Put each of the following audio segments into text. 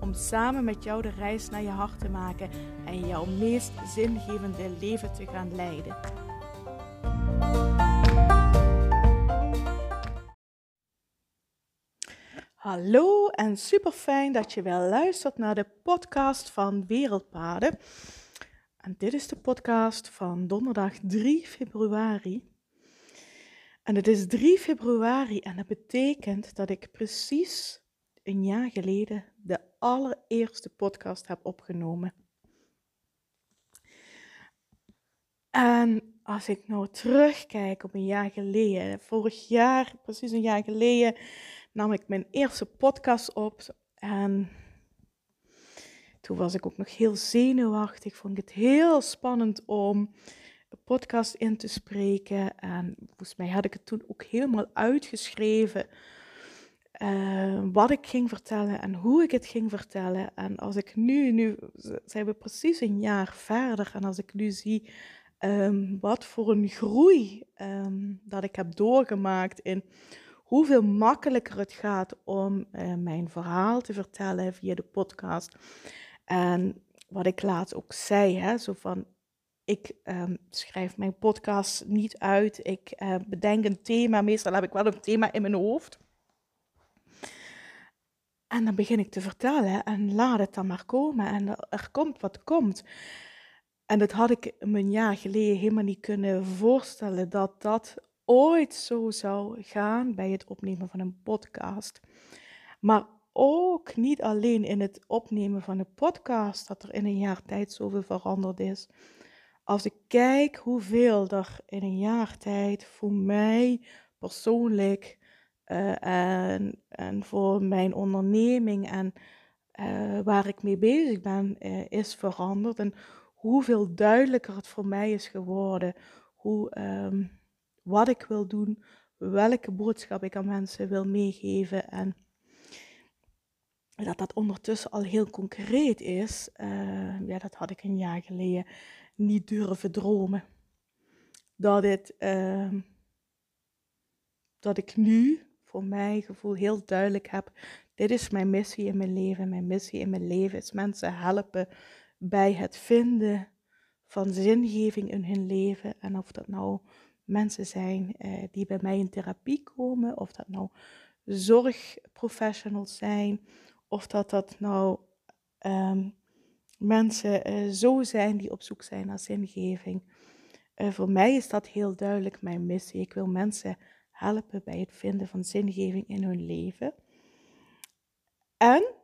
Om samen met jou de reis naar je hart te maken en jouw meest zingevende leven te gaan leiden. Hallo en super fijn dat je wel luistert naar de podcast van Wereldpaden. En dit is de podcast van donderdag 3 februari. En het is 3 februari en dat betekent dat ik precies een jaar geleden de allereerste podcast heb opgenomen. En als ik nou terugkijk op een jaar geleden, vorig jaar, precies een jaar geleden, nam ik mijn eerste podcast op. En toen was ik ook nog heel zenuwachtig. Vond ik het heel spannend om een podcast in te spreken. En volgens mij had ik het toen ook helemaal uitgeschreven. Uh, wat ik ging vertellen en hoe ik het ging vertellen. En als ik nu, nu zijn we precies een jaar verder. En als ik nu zie um, wat voor een groei um, dat ik heb doorgemaakt in hoeveel makkelijker het gaat om uh, mijn verhaal te vertellen via de podcast. En wat ik laatst ook zei, hè, zo van, ik um, schrijf mijn podcast niet uit, ik uh, bedenk een thema, meestal heb ik wel een thema in mijn hoofd. En dan begin ik te vertellen en laat het dan maar komen en er komt wat komt. En dat had ik een jaar geleden helemaal niet kunnen voorstellen dat dat ooit zo zou gaan bij het opnemen van een podcast. Maar ook niet alleen in het opnemen van een podcast dat er in een jaar tijd zoveel veranderd is. Als ik kijk hoeveel er in een jaar tijd voor mij persoonlijk uh, en, en voor mijn onderneming en uh, waar ik mee bezig ben, uh, is veranderd. En hoeveel duidelijker het voor mij is geworden. Hoe, um, wat ik wil doen, welke boodschap ik aan mensen wil meegeven. En dat dat ondertussen al heel concreet is, uh, ja, dat had ik een jaar geleden niet durven dromen. Dat, het, uh, dat ik nu voor mijn gevoel heel duidelijk heb, dit is mijn missie in mijn leven. Mijn missie in mijn leven is mensen helpen bij het vinden van zingeving in hun leven. En of dat nou mensen zijn uh, die bij mij in therapie komen, of dat nou zorgprofessionals zijn, of dat dat nou um, mensen uh, zo zijn die op zoek zijn naar zingeving. Uh, voor mij is dat heel duidelijk mijn missie. Ik wil mensen helpen bij het vinden van zingeving in hun leven. En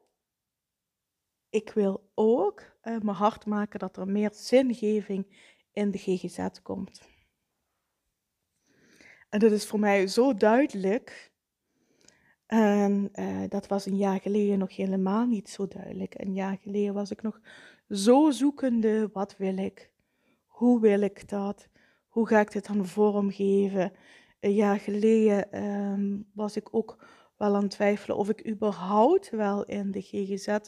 ik wil ook uh, mijn hart maken dat er meer zingeving in de GGZ komt. En dat is voor mij zo duidelijk. En uh, dat was een jaar geleden nog helemaal niet zo duidelijk. Een jaar geleden was ik nog zo zoekende, wat wil ik? Hoe wil ik dat? Hoe ga ik dit dan vormgeven? Een jaar geleden um, was ik ook wel aan het twijfelen of ik überhaupt wel in de GGZ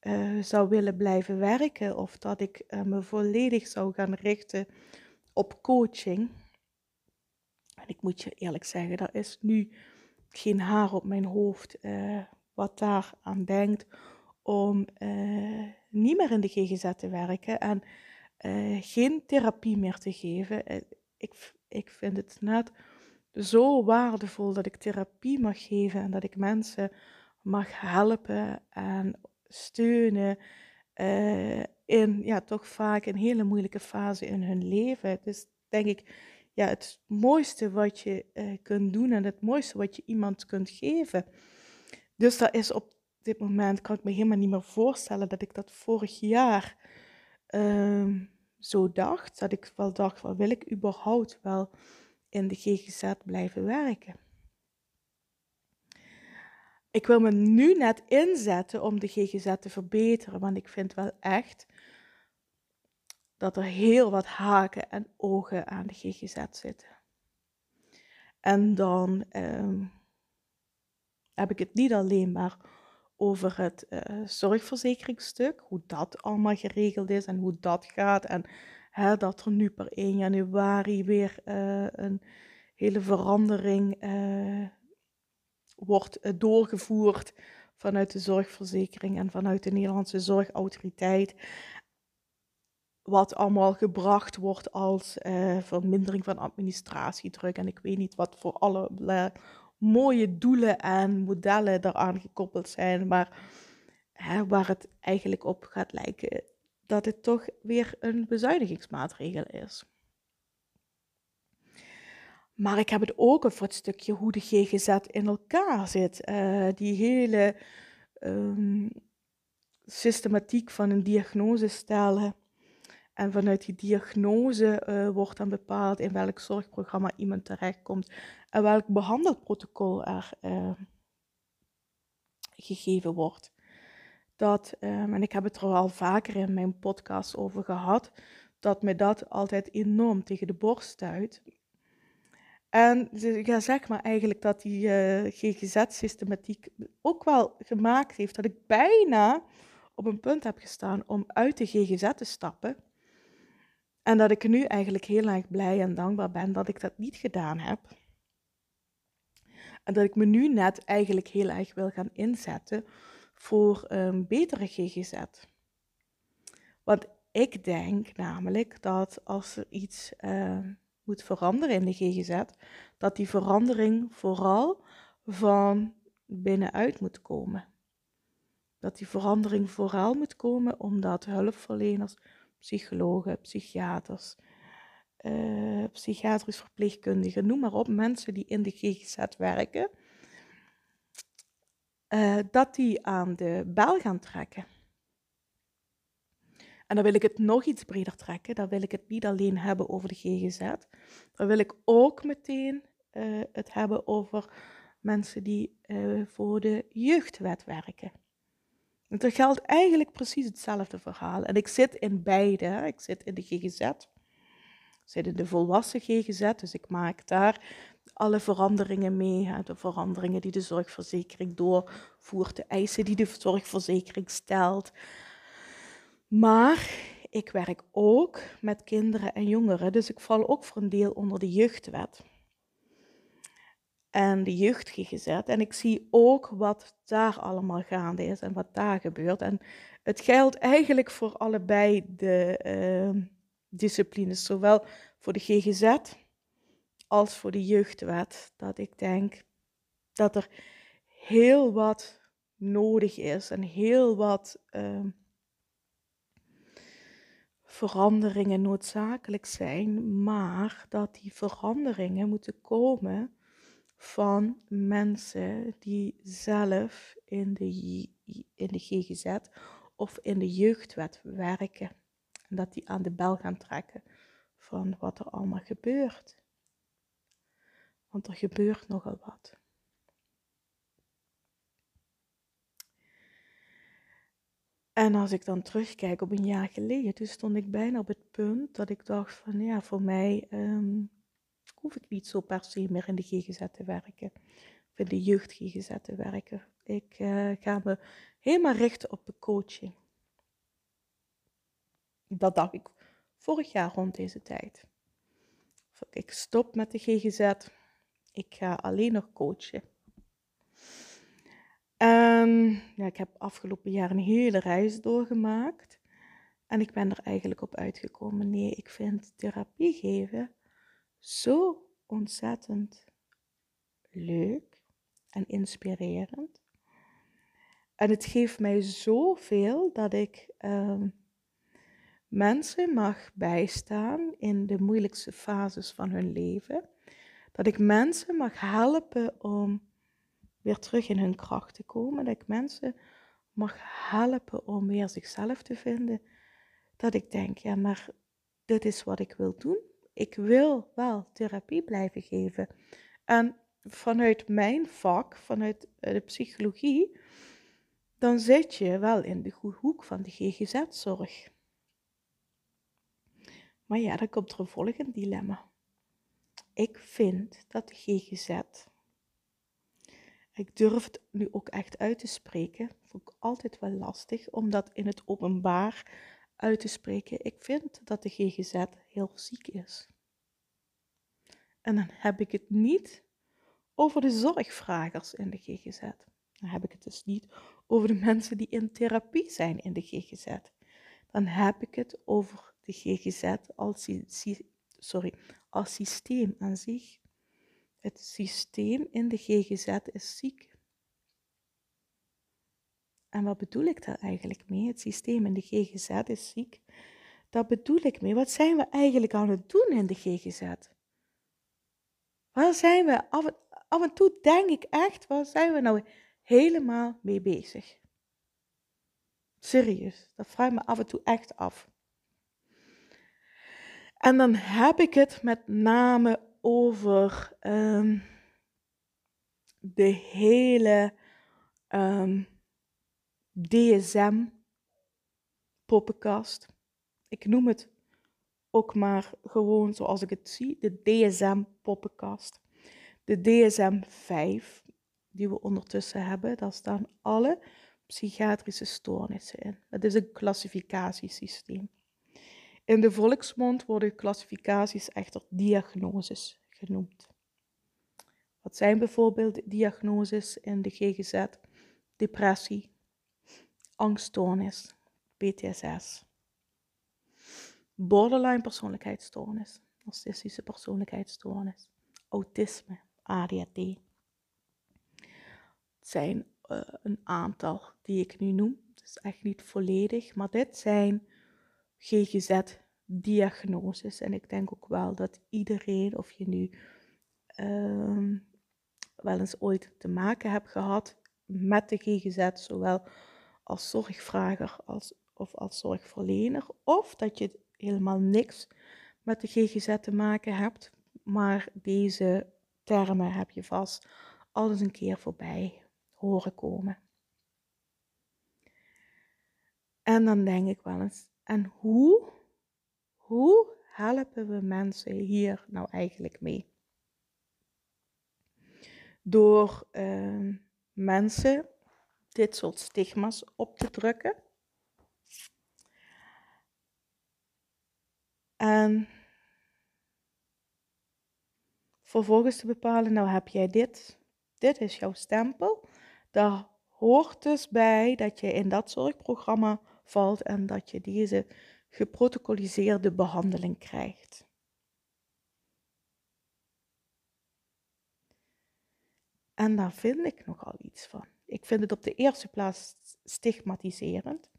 uh, zou willen blijven werken. Of dat ik uh, me volledig zou gaan richten op coaching. En ik moet je eerlijk zeggen, er is nu geen haar op mijn hoofd uh, wat daar aan denkt om niet meer in de GGZ te werken en geen therapie meer te geven. ik, ik vind het net zo waardevol dat ik therapie mag geven en dat ik mensen mag helpen en steunen in ja, toch vaak een hele moeilijke fase in hun leven. Dus denk ik ja, het mooiste wat je uh, kunt doen en het mooiste wat je iemand kunt geven. Dus dat is op dit moment, kan ik me helemaal niet meer voorstellen dat ik dat vorig jaar uh, zo dacht. Dat ik wel dacht, wel, wil ik überhaupt wel in de GGZ blijven werken? Ik wil me nu net inzetten om de GGZ te verbeteren, want ik vind wel echt dat er heel wat haken en ogen aan de GGZ zitten. En dan ehm, heb ik het niet alleen maar over het uh, zorgverzekeringsstuk, hoe dat allemaal geregeld is en hoe dat gaat. En hè, dat er nu per 1 januari weer uh, een hele verandering uh, wordt doorgevoerd vanuit de zorgverzekering en vanuit de Nederlandse Zorgautoriteit. Wat allemaal gebracht wordt als vermindering van administratiedruk. En ik weet niet wat voor alle mooie doelen en modellen eraan gekoppeld zijn, maar hè, waar het eigenlijk op gaat lijken dat het toch weer een bezuinigingsmaatregel is. Maar ik heb het ook over het stukje hoe de GGZ in elkaar zit. Uh, die hele um, systematiek van een diagnose stellen. En vanuit die diagnose uh, wordt dan bepaald in welk zorgprogramma iemand terechtkomt en welk behandelprotocol er uh, gegeven wordt. Dat, um, en ik heb het er al vaker in mijn podcast over gehad, dat me dat altijd enorm tegen de borst stuit. En ja, zeg maar eigenlijk dat die eh, GGZ-systematiek ook wel gemaakt heeft dat ik bijna op een punt heb gestaan om uit de GGZ te stappen. En dat ik nu eigenlijk heel erg blij en dankbaar ben dat ik dat niet gedaan heb. En dat ik me nu net eigenlijk heel erg wil gaan inzetten voor een betere GGZ. Want ik denk namelijk dat als er iets uh, moet veranderen in de GGZ, dat die verandering vooral van binnenuit moet komen. Dat die verandering vooral moet komen omdat hulpverleners psychologen, psychiaters, uh, psychiatrisch verpleegkundigen, noem maar op, mensen die in de GGZ werken, uh, dat die aan de bel gaan trekken. En dan wil ik het nog iets breder trekken. Dan wil ik het niet alleen hebben over de GGZ. Dan wil ik ook meteen uh, het hebben over mensen die uh, voor de jeugdwet werken. Want er geldt eigenlijk precies hetzelfde verhaal. En ik zit in beide. Ik zit in de GGZ. Ik zit in de volwassen GGZ, dus ik maak daar alle veranderingen mee. De veranderingen die de zorgverzekering doorvoert, de eisen die de zorgverzekering stelt. Maar ik werk ook met kinderen en jongeren, dus ik val ook voor een deel onder de jeugdwet en de jeugd gezet. En ik zie ook wat daar allemaal gaande is en wat daar gebeurt. En het geldt eigenlijk voor allebei de uh, disciplines, zowel voor de GGZ als voor de jeugdwet. Dat ik denk dat er heel wat nodig is en heel wat uh, veranderingen noodzakelijk zijn, maar dat die veranderingen moeten komen van mensen die zelf in de, in de GGZ of in de jeugdwet werken. En dat die aan de bel gaan trekken van wat er allemaal gebeurt. Want er gebeurt nogal wat. En als ik dan terugkijk op een jaar geleden, toen stond ik bijna op het punt dat ik dacht van ja, voor mij um, hoef ik niet zo per se meer in de GGZ te werken. Of in de jeugd GGZ te werken. Ik uh, ga me helemaal richten op de coaching. Dat dacht ik vorig jaar rond deze tijd. Ik stop met de GGZ. Ik ga alleen nog coachen. En ja, ik heb afgelopen jaar een hele reis doorgemaakt. En ik ben er eigenlijk op uitgekomen. Nee, ik vind therapie geven zo ontzettend leuk en inspirerend. En het geeft mij zoveel dat ik uh, mensen mag bijstaan in de moeilijkste fases van hun leven. Dat ik mensen mag helpen om weer terug in hun kracht te komen. Dat ik mensen mag helpen om weer zichzelf te vinden. Dat ik denk, ja, maar dit is wat ik wil doen ik wil wel therapie blijven geven. En vanuit mijn vak, vanuit eh, de psychologie, dan zit je wel in de hoek van de GGZ-zorg. Maar ja, dan komt er een volgend dilemma. Ik vind dat de GGZ, ik durf het nu ook echt uit te spreken, vond ik altijd wel lastig om dat in het openbaar uit te spreken. Ik vind dat de GGZ heel ziek is. En dan heb ik het niet over de zorgvragers in de GGZ. Dan heb ik het dus niet over de mensen die in therapie zijn in de GGZ. Dan heb ik het over de GGZ als, sorry, als systeem aan zich. Het systeem in de GGZ is ziek. En wat bedoel ik daar eigenlijk mee? Het systeem in de GGZ is ziek. Dat bedoel ik mee. Wat zijn we eigenlijk aan het doen in de GGZ? Waar zijn we af en, af en toe denk ik echt, waar zijn we nou helemaal mee bezig? Serieus, dat vraag ik me af en toe echt af. En dan heb ik het met name over ehm, de hele um, DSM poppenkast. Ik noem het ook maar gewoon zoals ik het zie, de DSM poppenkast. De DSM 5 die we ondertussen hebben, daar staan alle psychiatrische stoornissen in. Dat is een klassificatiesysteem. In de volksmond worden klassificaties echter diagnoses genoemd. Wat zijn bijvoorbeeld diagnoses in de GGZ? Depressie, angststoornis, PTSS, borderline persoonlijkheidsstoornis, narcistische persoonlijkheidsstoornis, autisme, ADHD. Het zijn uh, een aantal die ik nu noem. Het is echt niet volledig, maar dit zijn GGZ-diagnoses. En ik denk ook wel dat iedereen, of je nu uh, wel eens ooit te maken hebt gehad met de GGZ, zowel als zorgvrager als, of als zorgverlener, of dat je helemaal niks met de GGZ te maken hebt, maar deze termen heb je vast al eens een keer voorbij horen komen. En dan denk ik wel eens, en hoe, hoe helpen we mensen hier nou eigenlijk mee? Door uh, mensen dit soort stigma's op te drukken. En vervolgens te bepalen, nou heb jij dit, dit is jouw stempel. Daar hoort dus bij dat je in dat zorgprogramma valt en dat je deze geprotocoliseerde behandeling krijgt. En daar vind ik nogal iets van. Ik vind het op de eerste plaats stigmatiserend.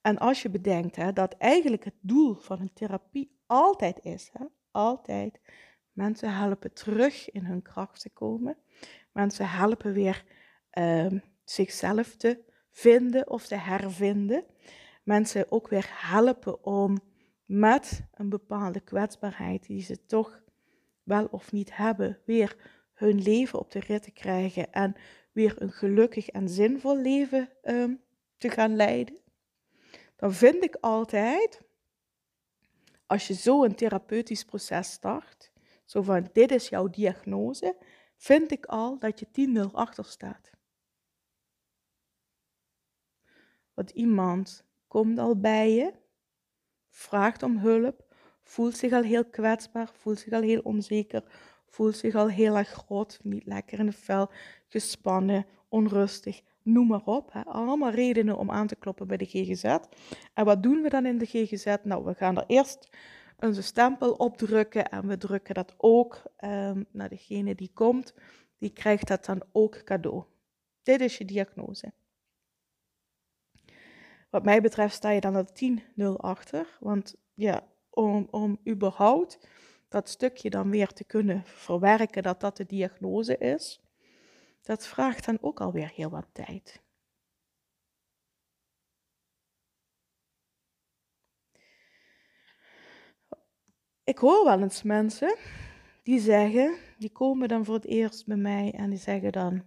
En als je bedenkt hè, dat eigenlijk het doel van een therapie altijd is, hè, altijd mensen helpen terug in hun kracht te komen, mensen helpen weer uh, zichzelf te vinden of te hervinden, mensen ook weer helpen om met een bepaalde kwetsbaarheid die ze toch wel of niet hebben, weer hun leven op de rit te krijgen en weer een gelukkig en zinvol leven um, te gaan leiden, dan vind ik altijd, als je zo een therapeutisch proces start, zo van dit is jouw diagnose, vind ik al dat je 10-0 achter staat. Want iemand komt al bij je, vraagt om hulp, voelt zich al heel kwetsbaar, voelt zich al heel onzeker, voelt zich al heel erg groot, niet lekker in de vel, gespannen, onrustig, noem maar op. Hè. Allemaal redenen om aan te kloppen bij de GGZ. En wat doen we dan in de GGZ? Nou, we gaan er eerst onze stempel opdrukken en we drukken dat ook um, naar degene die komt. Die krijgt dat dan ook cadeau. Dit is je diagnose. Wat mij betreft sta je dan er 10-0 achter. Want ja, om, om überhaupt dat stukje dan weer te kunnen verwerken dat dat de diagnose is, dat vraagt dan ook alweer heel wat tijd. Ik hoor wel eens mensen die zeggen, die komen dan voor het eerst bij mij en die zeggen dan,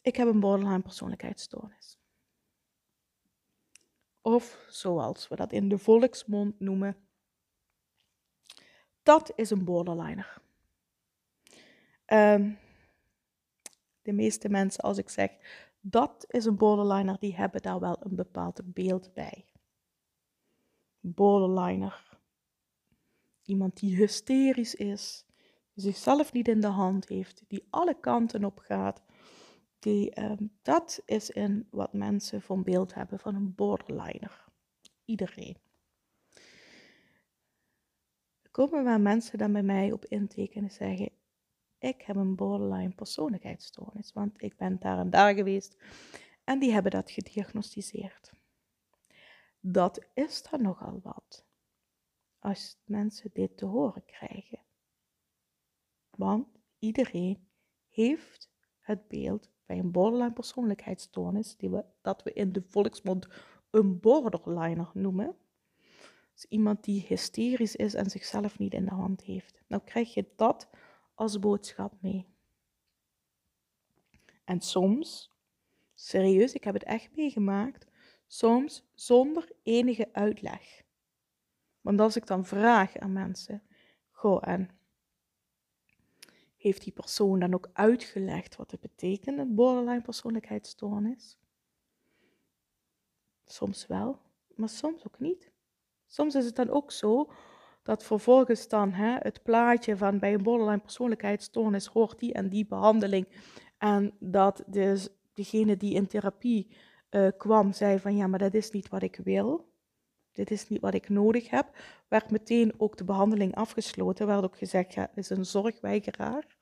ik heb een borderline persoonlijkheidsstoornis. Of zoals we dat in de volksmond noemen, Dat is een borderliner. Um, de meeste mensen, als ik zeg dat is een borderliner, die hebben daar wel een bepaald beeld bij. Borderliner. Iemand die hysterisch is, zichzelf niet in de hand heeft, die alle kanten op gaat. Die, um, dat is in wat mensen van beeld hebben van een borderliner. Iedereen. Er komen waar mensen dan bij mij op intekenen en zeggen: ik heb een borderline persoonlijkheidsstoornis, want ik ben daar en daar geweest en die hebben dat gediagnosticeerd. Dat is dan nogal wat als mensen dit te horen krijgen. Want iedereen heeft het beeld bij een borderline persoonlijkheidsstoornis, die we, dat we in de volksmond een borderliner noemen. is iemand die hysterisch is en zichzelf niet in de hand heeft. Nou krijg je dat als boodschap mee. En soms, serieus, ik heb het echt meegemaakt, soms zonder enige uitleg. Want als ik dan vraag aan mensen, goh, en heeft die persoon dan ook uitgelegd wat het betekent, een borderline persoonlijkheidsstoornis? Soms wel, maar soms ook niet. Soms is het dan ook zo dat vervolgens dan hè, het plaatje van bij een borderline persoonlijkheidsstoornis hoort die en die behandeling. En dat dus degene die in therapie uh, kwam zei van ja, maar dat is niet wat ik wil. Dit is niet wat ik nodig heb. Werd meteen ook de behandeling afgesloten. Werd ook gezegd, ja, het is een zorgweigeraar.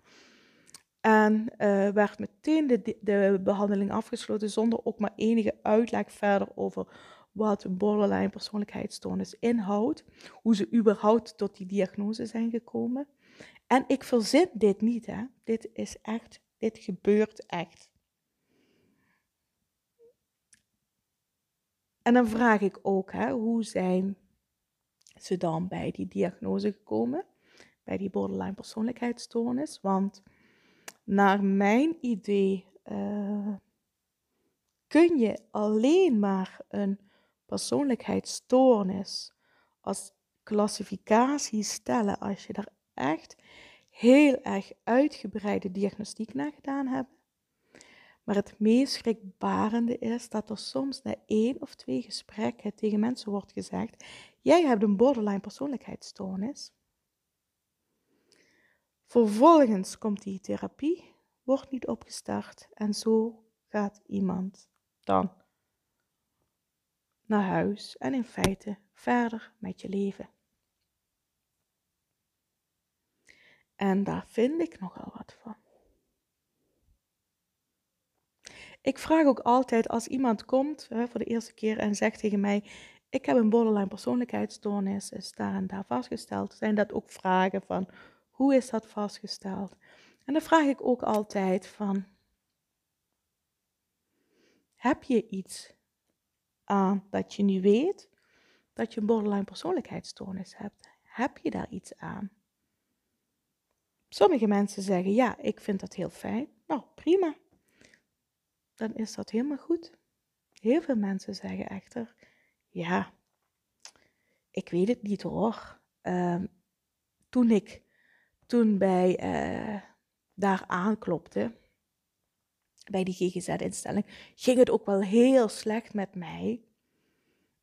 En uh, werd meteen de, de behandeling afgesloten zonder ook maar enige uitleg verder over wat een borderline persoonlijkheidsstoornis inhoudt, hoe ze überhaupt tot die diagnose zijn gekomen. En ik verzin dit niet, hè. Dit is echt, dit gebeurt echt. En dan vraag ik ook, hè, hoe zijn ze dan bij die diagnose gekomen? Bij die borderline persoonlijkheidsstoornis? Want naar mijn idee uh, kun je alleen maar een persoonlijkheidsstoornis als klassificatie stellen als je daar echt heel erg uitgebreide diagnostiek naar gedaan hebt. Maar het meest schrikbarende is dat er soms na één of twee gesprekken tegen mensen wordt gezegd: Jij hebt een borderline persoonlijkheidsstoornis. Vervolgens komt die therapie, wordt niet opgestart en zo gaat iemand dan naar huis en in feite verder met je leven. En daar vind ik nogal wat van. Ik vraag ook altijd als iemand komt hè, voor de eerste keer en zegt tegen mij: Ik heb een borderline persoonlijkheidsstoornis, is daar en daar vastgesteld. Zijn dat ook vragen van hoe is dat vastgesteld? En dan vraag ik ook altijd van: Heb je iets aan dat je nu weet dat je een borderline persoonlijkheidsstoornis hebt? Heb je daar iets aan? Sommige mensen zeggen ja, ik vind dat heel fijn. Nou, prima. Dan is dat helemaal goed. Heel veel mensen zeggen echter ja, ik weet het niet hoor. Uh, toen ik toen bij uh, daar aanklopte, bij die GGZ-instelling, ging het ook wel heel slecht met mij.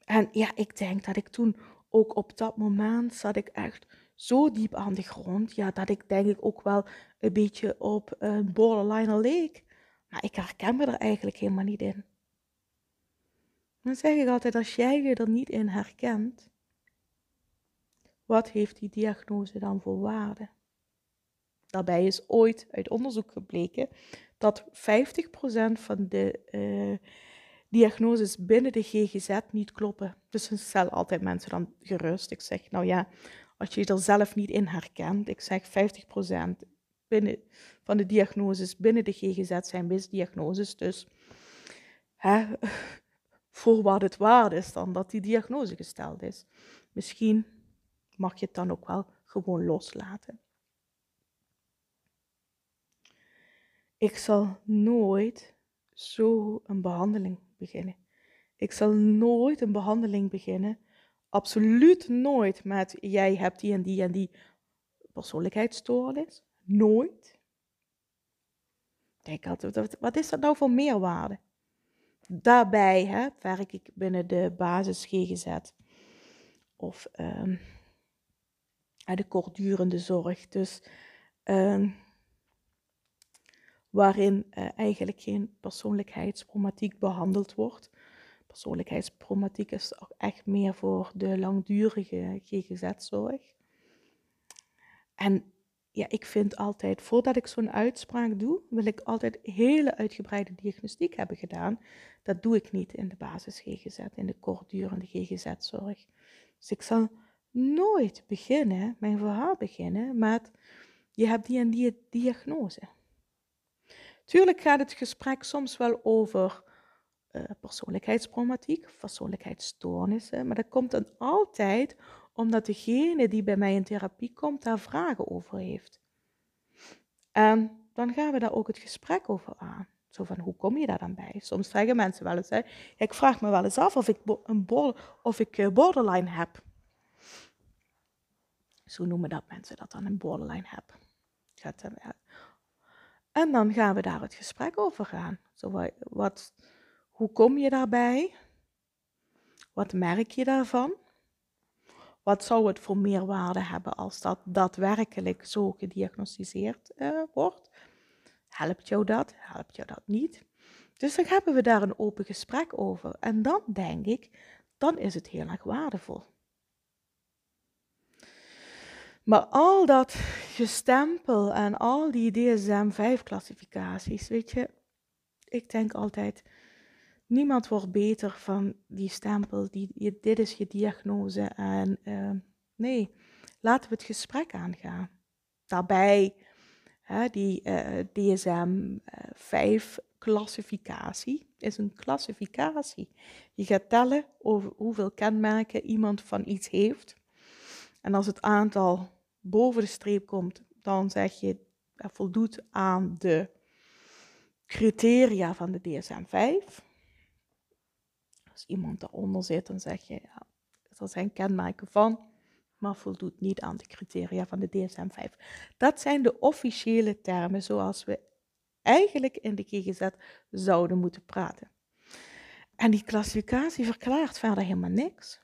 En ja, ik denk dat ik toen ook op dat moment zat ik echt zo diep aan de grond, ja, dat ik denk ik ook wel een beetje op een borderline leek. Maar ik herken me er eigenlijk helemaal niet in. Dan zeg ik altijd, als jij je er niet in herkent, wat heeft die diagnose dan voor waarde? Daarbij is ooit uit onderzoek gebleken dat 50% van de uh, diagnoses binnen de GGZ niet kloppen. Dus stel altijd mensen dan gerust. Ik zeg, nou ja, als je je er zelf niet in herkent, ik zeg 50% binnen, van de diagnoses binnen de GGZ zijn misdiagnoses. Dus hè, voor wat het waard is dan dat die diagnose gesteld is. Misschien mag je het dan ook wel gewoon loslaten. Ik zal nooit zo een behandeling beginnen. Ik zal nooit een behandeling beginnen. Absoluut nooit met jij hebt die en die en die persoonlijkheidsstoornis. Nooit. Denk altijd, wat is dat nou voor meerwaarde? Daarbij hè, werk ik binnen de basis GGZ of um, de kortdurende zorg. Dus um, waarin uh, eigenlijk geen persoonlijkheidsproblematiek behandeld wordt. Persoonlijkheidsproblematiek is ook echt meer voor de langdurige GGZ-zorg. En ja, ik vind altijd, voordat ik zo'n uitspraak doe, wil ik altijd hele uitgebreide diagnostiek hebben gedaan. Dat doe ik niet in de basis GGZ, in de kortdurende GGZ-zorg. Dus ik zal nooit beginnen, mijn verhaal beginnen met, je hebt die en die diagnose. Tuurlijk gaat het gesprek soms wel over uh, persoonlijkheidsproblematiek, persoonlijkheidsstoornissen, maar dat komt dan altijd omdat degene die bij mij in therapie komt daar vragen over heeft. En dan gaan we daar ook het gesprek over aan. Zo van, hoe kom je daar dan bij? Soms zeggen mensen wel eens, ik vraag me wel eens af of ik, een of ik eh, borderline heb. Zo noemen dat mensen dat dan, een borderline heb. En dan gaan we daar het gesprek over gaan. Zo, wat, hoe kom je daarbij? Wat merk je daarvan? Wat zou het voor meerwaarde hebben als dat daadwerkelijk zo gediagnosticeerd uh, wordt? Helpt jou dat? Helpt jou dat niet? Dus dan hebben we daar een open gesprek over. En dan denk ik, dan is het heel erg waardevol. Maar al dat gestempel en al die DSM-5-classificaties, weet je, ik denk altijd, niemand wordt beter van die stempel, die, dit is je diagnose. En uh, nee, laten we het gesprek aangaan. Daarbij, hè, die uh, DSM-5-classificatie is een klassificatie. Je gaat tellen over hoeveel kenmerken iemand van iets heeft. En als het aantal boven de streep komt, dan zeg je er voldoet aan de criteria van de DSM-5. Als iemand daaronder zit, dan zeg je, ja, er zijn kenmerken van, maar voldoet niet aan de criteria van de DSM-5. Dat zijn de officiële termen zoals we eigenlijk in de GGZ zouden moeten praten. En die klassificatie verklaart verder helemaal niks.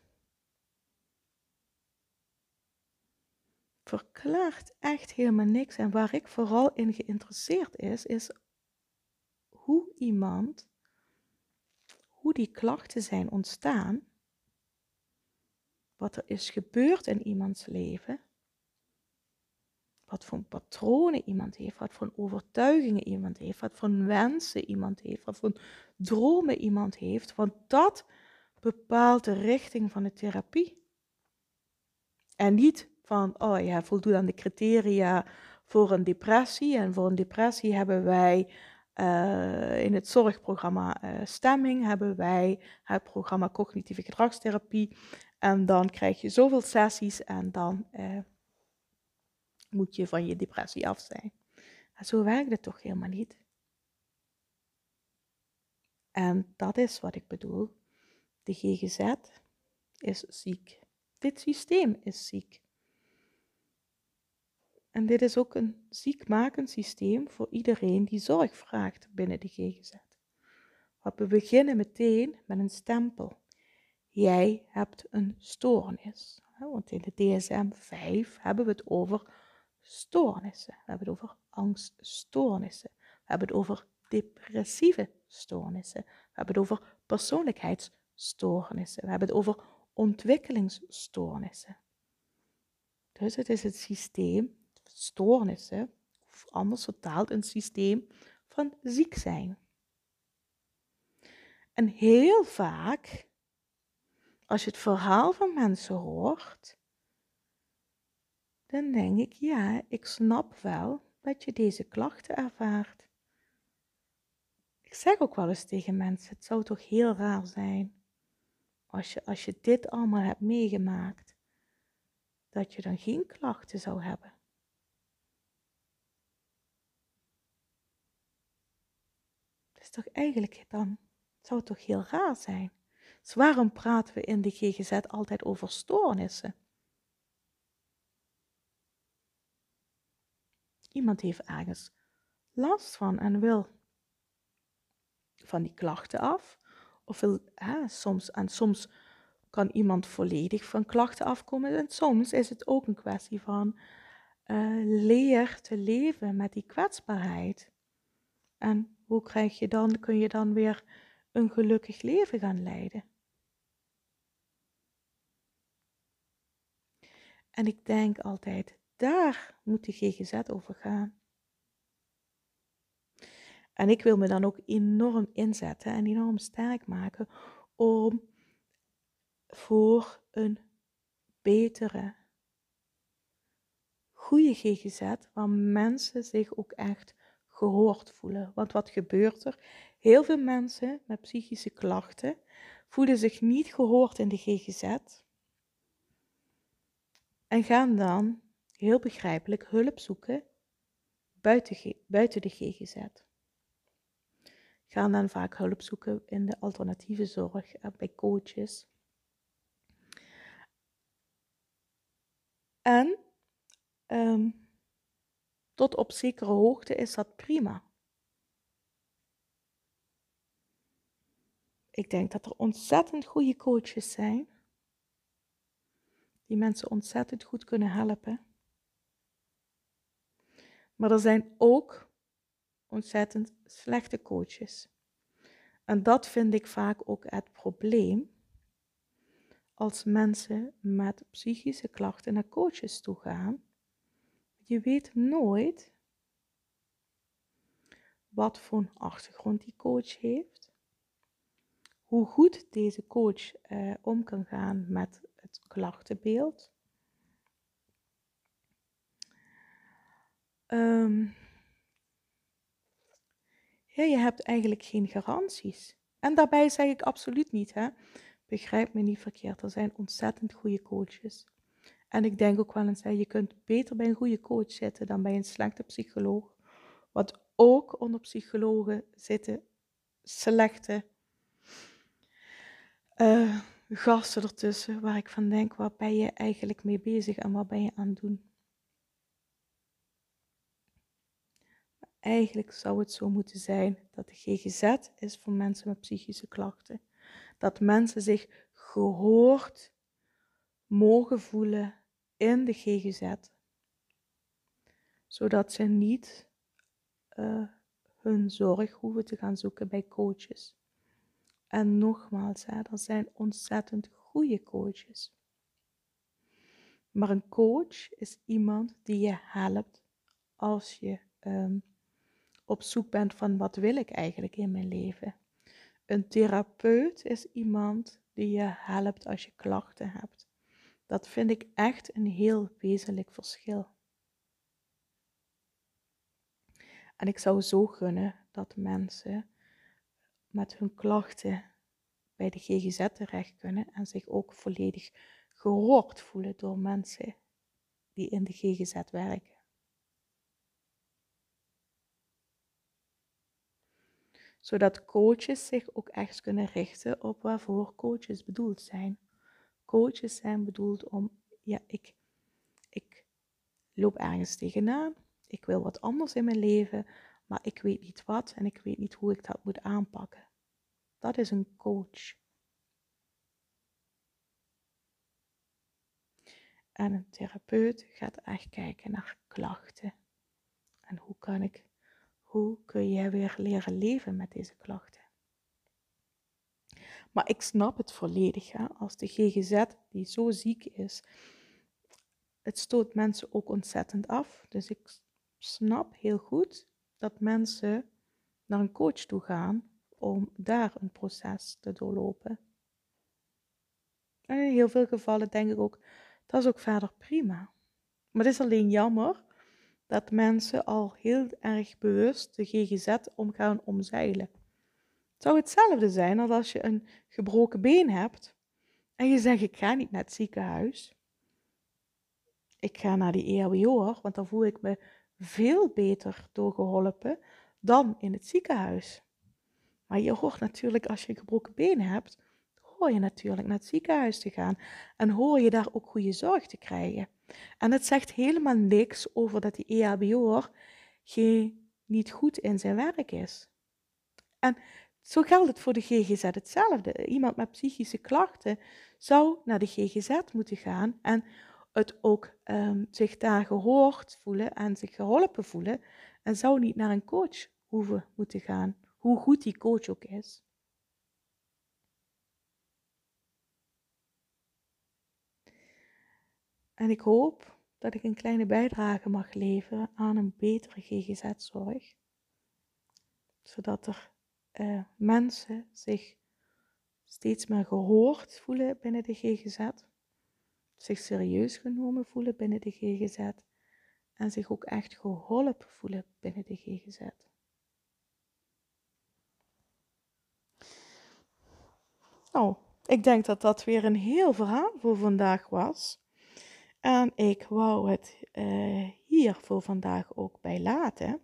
Verklaart echt helemaal niks. En waar ik vooral in geïnteresseerd is, is hoe iemand hoe die klachten zijn ontstaan, wat er is gebeurd in iemands leven, wat voor patronen iemand heeft, wat voor overtuigingen iemand heeft, wat voor wensen iemand heeft, wat voor dromen iemand heeft, want dat bepaalt de richting van de therapie. En niet van, oh ja, voldoet aan de criteria voor een depressie. En voor een depressie hebben wij uh, in het zorgprogramma uh, Stemming hebben wij het programma Cognitieve Gedragstherapie. En dan krijg je zoveel sessies en dan uh, moet je van je depressie af zijn. En zo werkt het toch helemaal niet. En dat is wat ik bedoel. De GGZ is ziek. Dit systeem is ziek. En dit is ook een ziekmakend systeem voor iedereen die zorg vraagt binnen de GGZ. we beginnen meteen met een stempel. Jij hebt een stoornis. Want in de DSM-5 hebben we het over stoornissen. We hebben het over angststoornissen. We hebben het over depressieve stoornissen. We hebben het over persoonlijkheidsstoornissen. We hebben het over ontwikkelingsstoornissen. Dus het is het systeem stoornissen, of anders vertaald een systeem van ziek zijn. En heel vaak, als je het verhaal van mensen hoort, dan denk ik, ja, ik snap wel dat je deze klachten ervaart. Ik zeg ook wel eens tegen mensen, het zou toch heel raar zijn als je, als je dit allemaal hebt meegemaakt, dat je dan geen klachten zou hebben. Is toch eigenlijk dan, zou het toch heel raar zijn? Dus waarom praten we in de GGZ altijd over stoornissen? iemand heeft ergens last van en wil van die klachten af. Of wil, hè, soms, en soms kan iemand volledig van klachten afkomen. En soms is het ook een kwestie van uh, leer te leven met die kwetsbaarheid. En hoe krijg je dan, kun je dan weer een gelukkig leven gaan leiden? En ik denk altijd, daar moet de GGZ over gaan. En ik wil me dan ook enorm inzetten en enorm sterk maken om voor een betere, goede GGZ, waar mensen zich ook echt gehoord voelen. Want wat gebeurt er? Heel veel mensen met psychische klachten voelen zich niet gehoord in de GGZ en gaan dan heel begrijpelijk hulp zoeken buiten, de GGZ. Gaan dan vaak hulp zoeken in de alternatieve zorg, eh, bij coaches. En ehm, tot op zekere hoogte is dat prima. Ik denk dat er ontzettend goede coaches zijn die mensen ontzettend goed kunnen helpen. Maar er zijn ook ontzettend slechte coaches. En dat vind ik vaak ook het probleem als mensen met psychische klachten naar coaches toe gaan. Je weet nooit wat voor een achtergrond die coach heeft, hoe goed deze coach eh, om kan gaan met het klachtenbeeld. Um, ja, je hebt eigenlijk geen garanties. En daarbij zeg ik absoluut niet, hè. Begrijp me niet verkeerd, er zijn ontzettend goede coaches. En ik denk ook wel eens, hè, je kunt beter bij een goede coach zitten dan bij een slechte psycholoog. Want ook onder psychologen zitten slechte uh, gasten ertussen waar ik van denk, waar ben je eigenlijk mee bezig en wat ben je aan het doen? Eigenlijk zou het zo moeten zijn dat de GGZ is voor mensen met psychische klachten. Dat mensen zich gehoord mogen voelen in de GGZ. Zodat ze niet uh, hun zorg hoeven te gaan zoeken bij coaches. En nogmaals, hè, er zijn ontzettend goede coaches. Maar een coach is iemand die je helpt als je um, op zoek bent van wat wil ik eigenlijk in mijn leven. Een therapeut is iemand die je helpt als je klachten hebt. Dat vind ik echt een heel wezenlijk verschil. En ik zou zo gunnen dat mensen met hun klachten bij de GGZ terecht kunnen en zich ook volledig gehoord voelen door mensen die in de GGZ werken. Zodat coaches zich ook echt kunnen richten op waarvoor coaches bedoeld zijn. Coaches zijn bedoeld om, ja, ik, ik loop ergens tegenaan, ik wil wat anders in mijn leven, maar ik weet niet wat en ik weet niet hoe ik dat moet aanpakken. Dat is een coach. En een therapeut gaat echt kijken naar klachten. En hoe kan ik, hoe kun jij weer leren leven met deze klachten? Maar ik snap het volledig, hè? als de GGZ die zo ziek is, het stoot mensen ook ontzettend af. Dus ik snap heel goed dat mensen naar een coach toe gaan om daar een proces te doorlopen. En in heel veel gevallen denk ik ook, dat is ook verder prima. Maar het is alleen jammer dat mensen al heel erg bewust de GGZ om gaan omzeilen. Zou hetzelfde zijn als als je een gebroken been hebt en je zegt ik ga niet naar het ziekenhuis. Ik ga naar die EHBO, want dan voel ik me veel beter doorgeholpen dan in het ziekenhuis. Maar je hoort natuurlijk als je een gebroken been hebt, hoor je natuurlijk naar het ziekenhuis te gaan en hoor je daar ook goede zorg te krijgen. En het zegt helemaal niks over dat die geen, niet goed in zijn werk is. En zo geldt het voor de GGZ hetzelfde. Iemand met psychische klachten zou naar de GGZ moeten gaan en het ook um, zich daar gehoord voelen en zich geholpen voelen en zou niet naar een coach hoeven moeten gaan, hoe goed die coach ook is. En ik hoop dat ik een kleine bijdrage mag leveren aan een betere GGZ-zorg, zodat er uh, mensen zich steeds meer gehoord voelen binnen de GGZ, zich serieus genomen voelen binnen de GGZ en zich ook echt geholpen voelen binnen de GGZ. Nou, ik denk dat dat weer een heel verhaal voor vandaag was. En ik wou het uh, hier voor vandaag ook bij laten.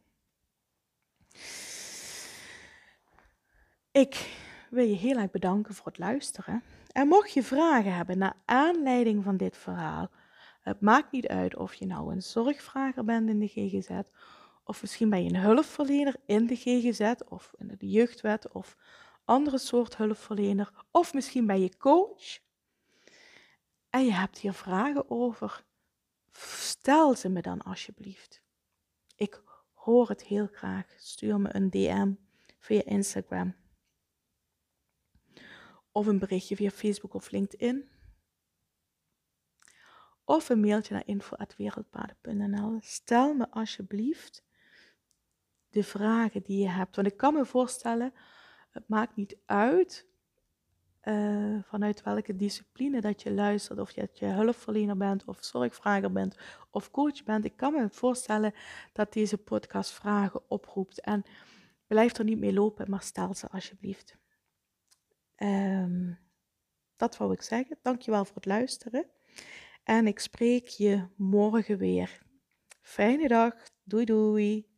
Ik wil je heel erg bedanken voor het luisteren. En mocht je vragen hebben naar aanleiding van dit verhaal, het maakt niet uit of je nou een zorgvrager bent in de GGZ, of misschien ben je een hulpverlener in de GGZ of in de jeugdwet of andere soort hulpverlener, of misschien ben je coach en je hebt hier vragen over, stel ze me dan alsjeblieft. Ik hoor het heel graag. Stuur me een DM via Instagram of een berichtje via Facebook of LinkedIn. Of een mailtje naar info.wereldpaden.nl. Stel me alsjeblieft de vragen die je hebt. Want ik kan me voorstellen, het maakt niet uit uh, vanuit welke discipline dat je luistert. Of je hulpverlener bent, of zorgvrager bent, of coach bent. Ik kan me voorstellen dat deze podcast vragen oproept. En blijf er niet mee lopen, maar stel ze alsjeblieft. Um, dat wou ik zeggen. Dankjewel voor het luisteren. En ik spreek je morgen weer. Fijne dag. Doei doei.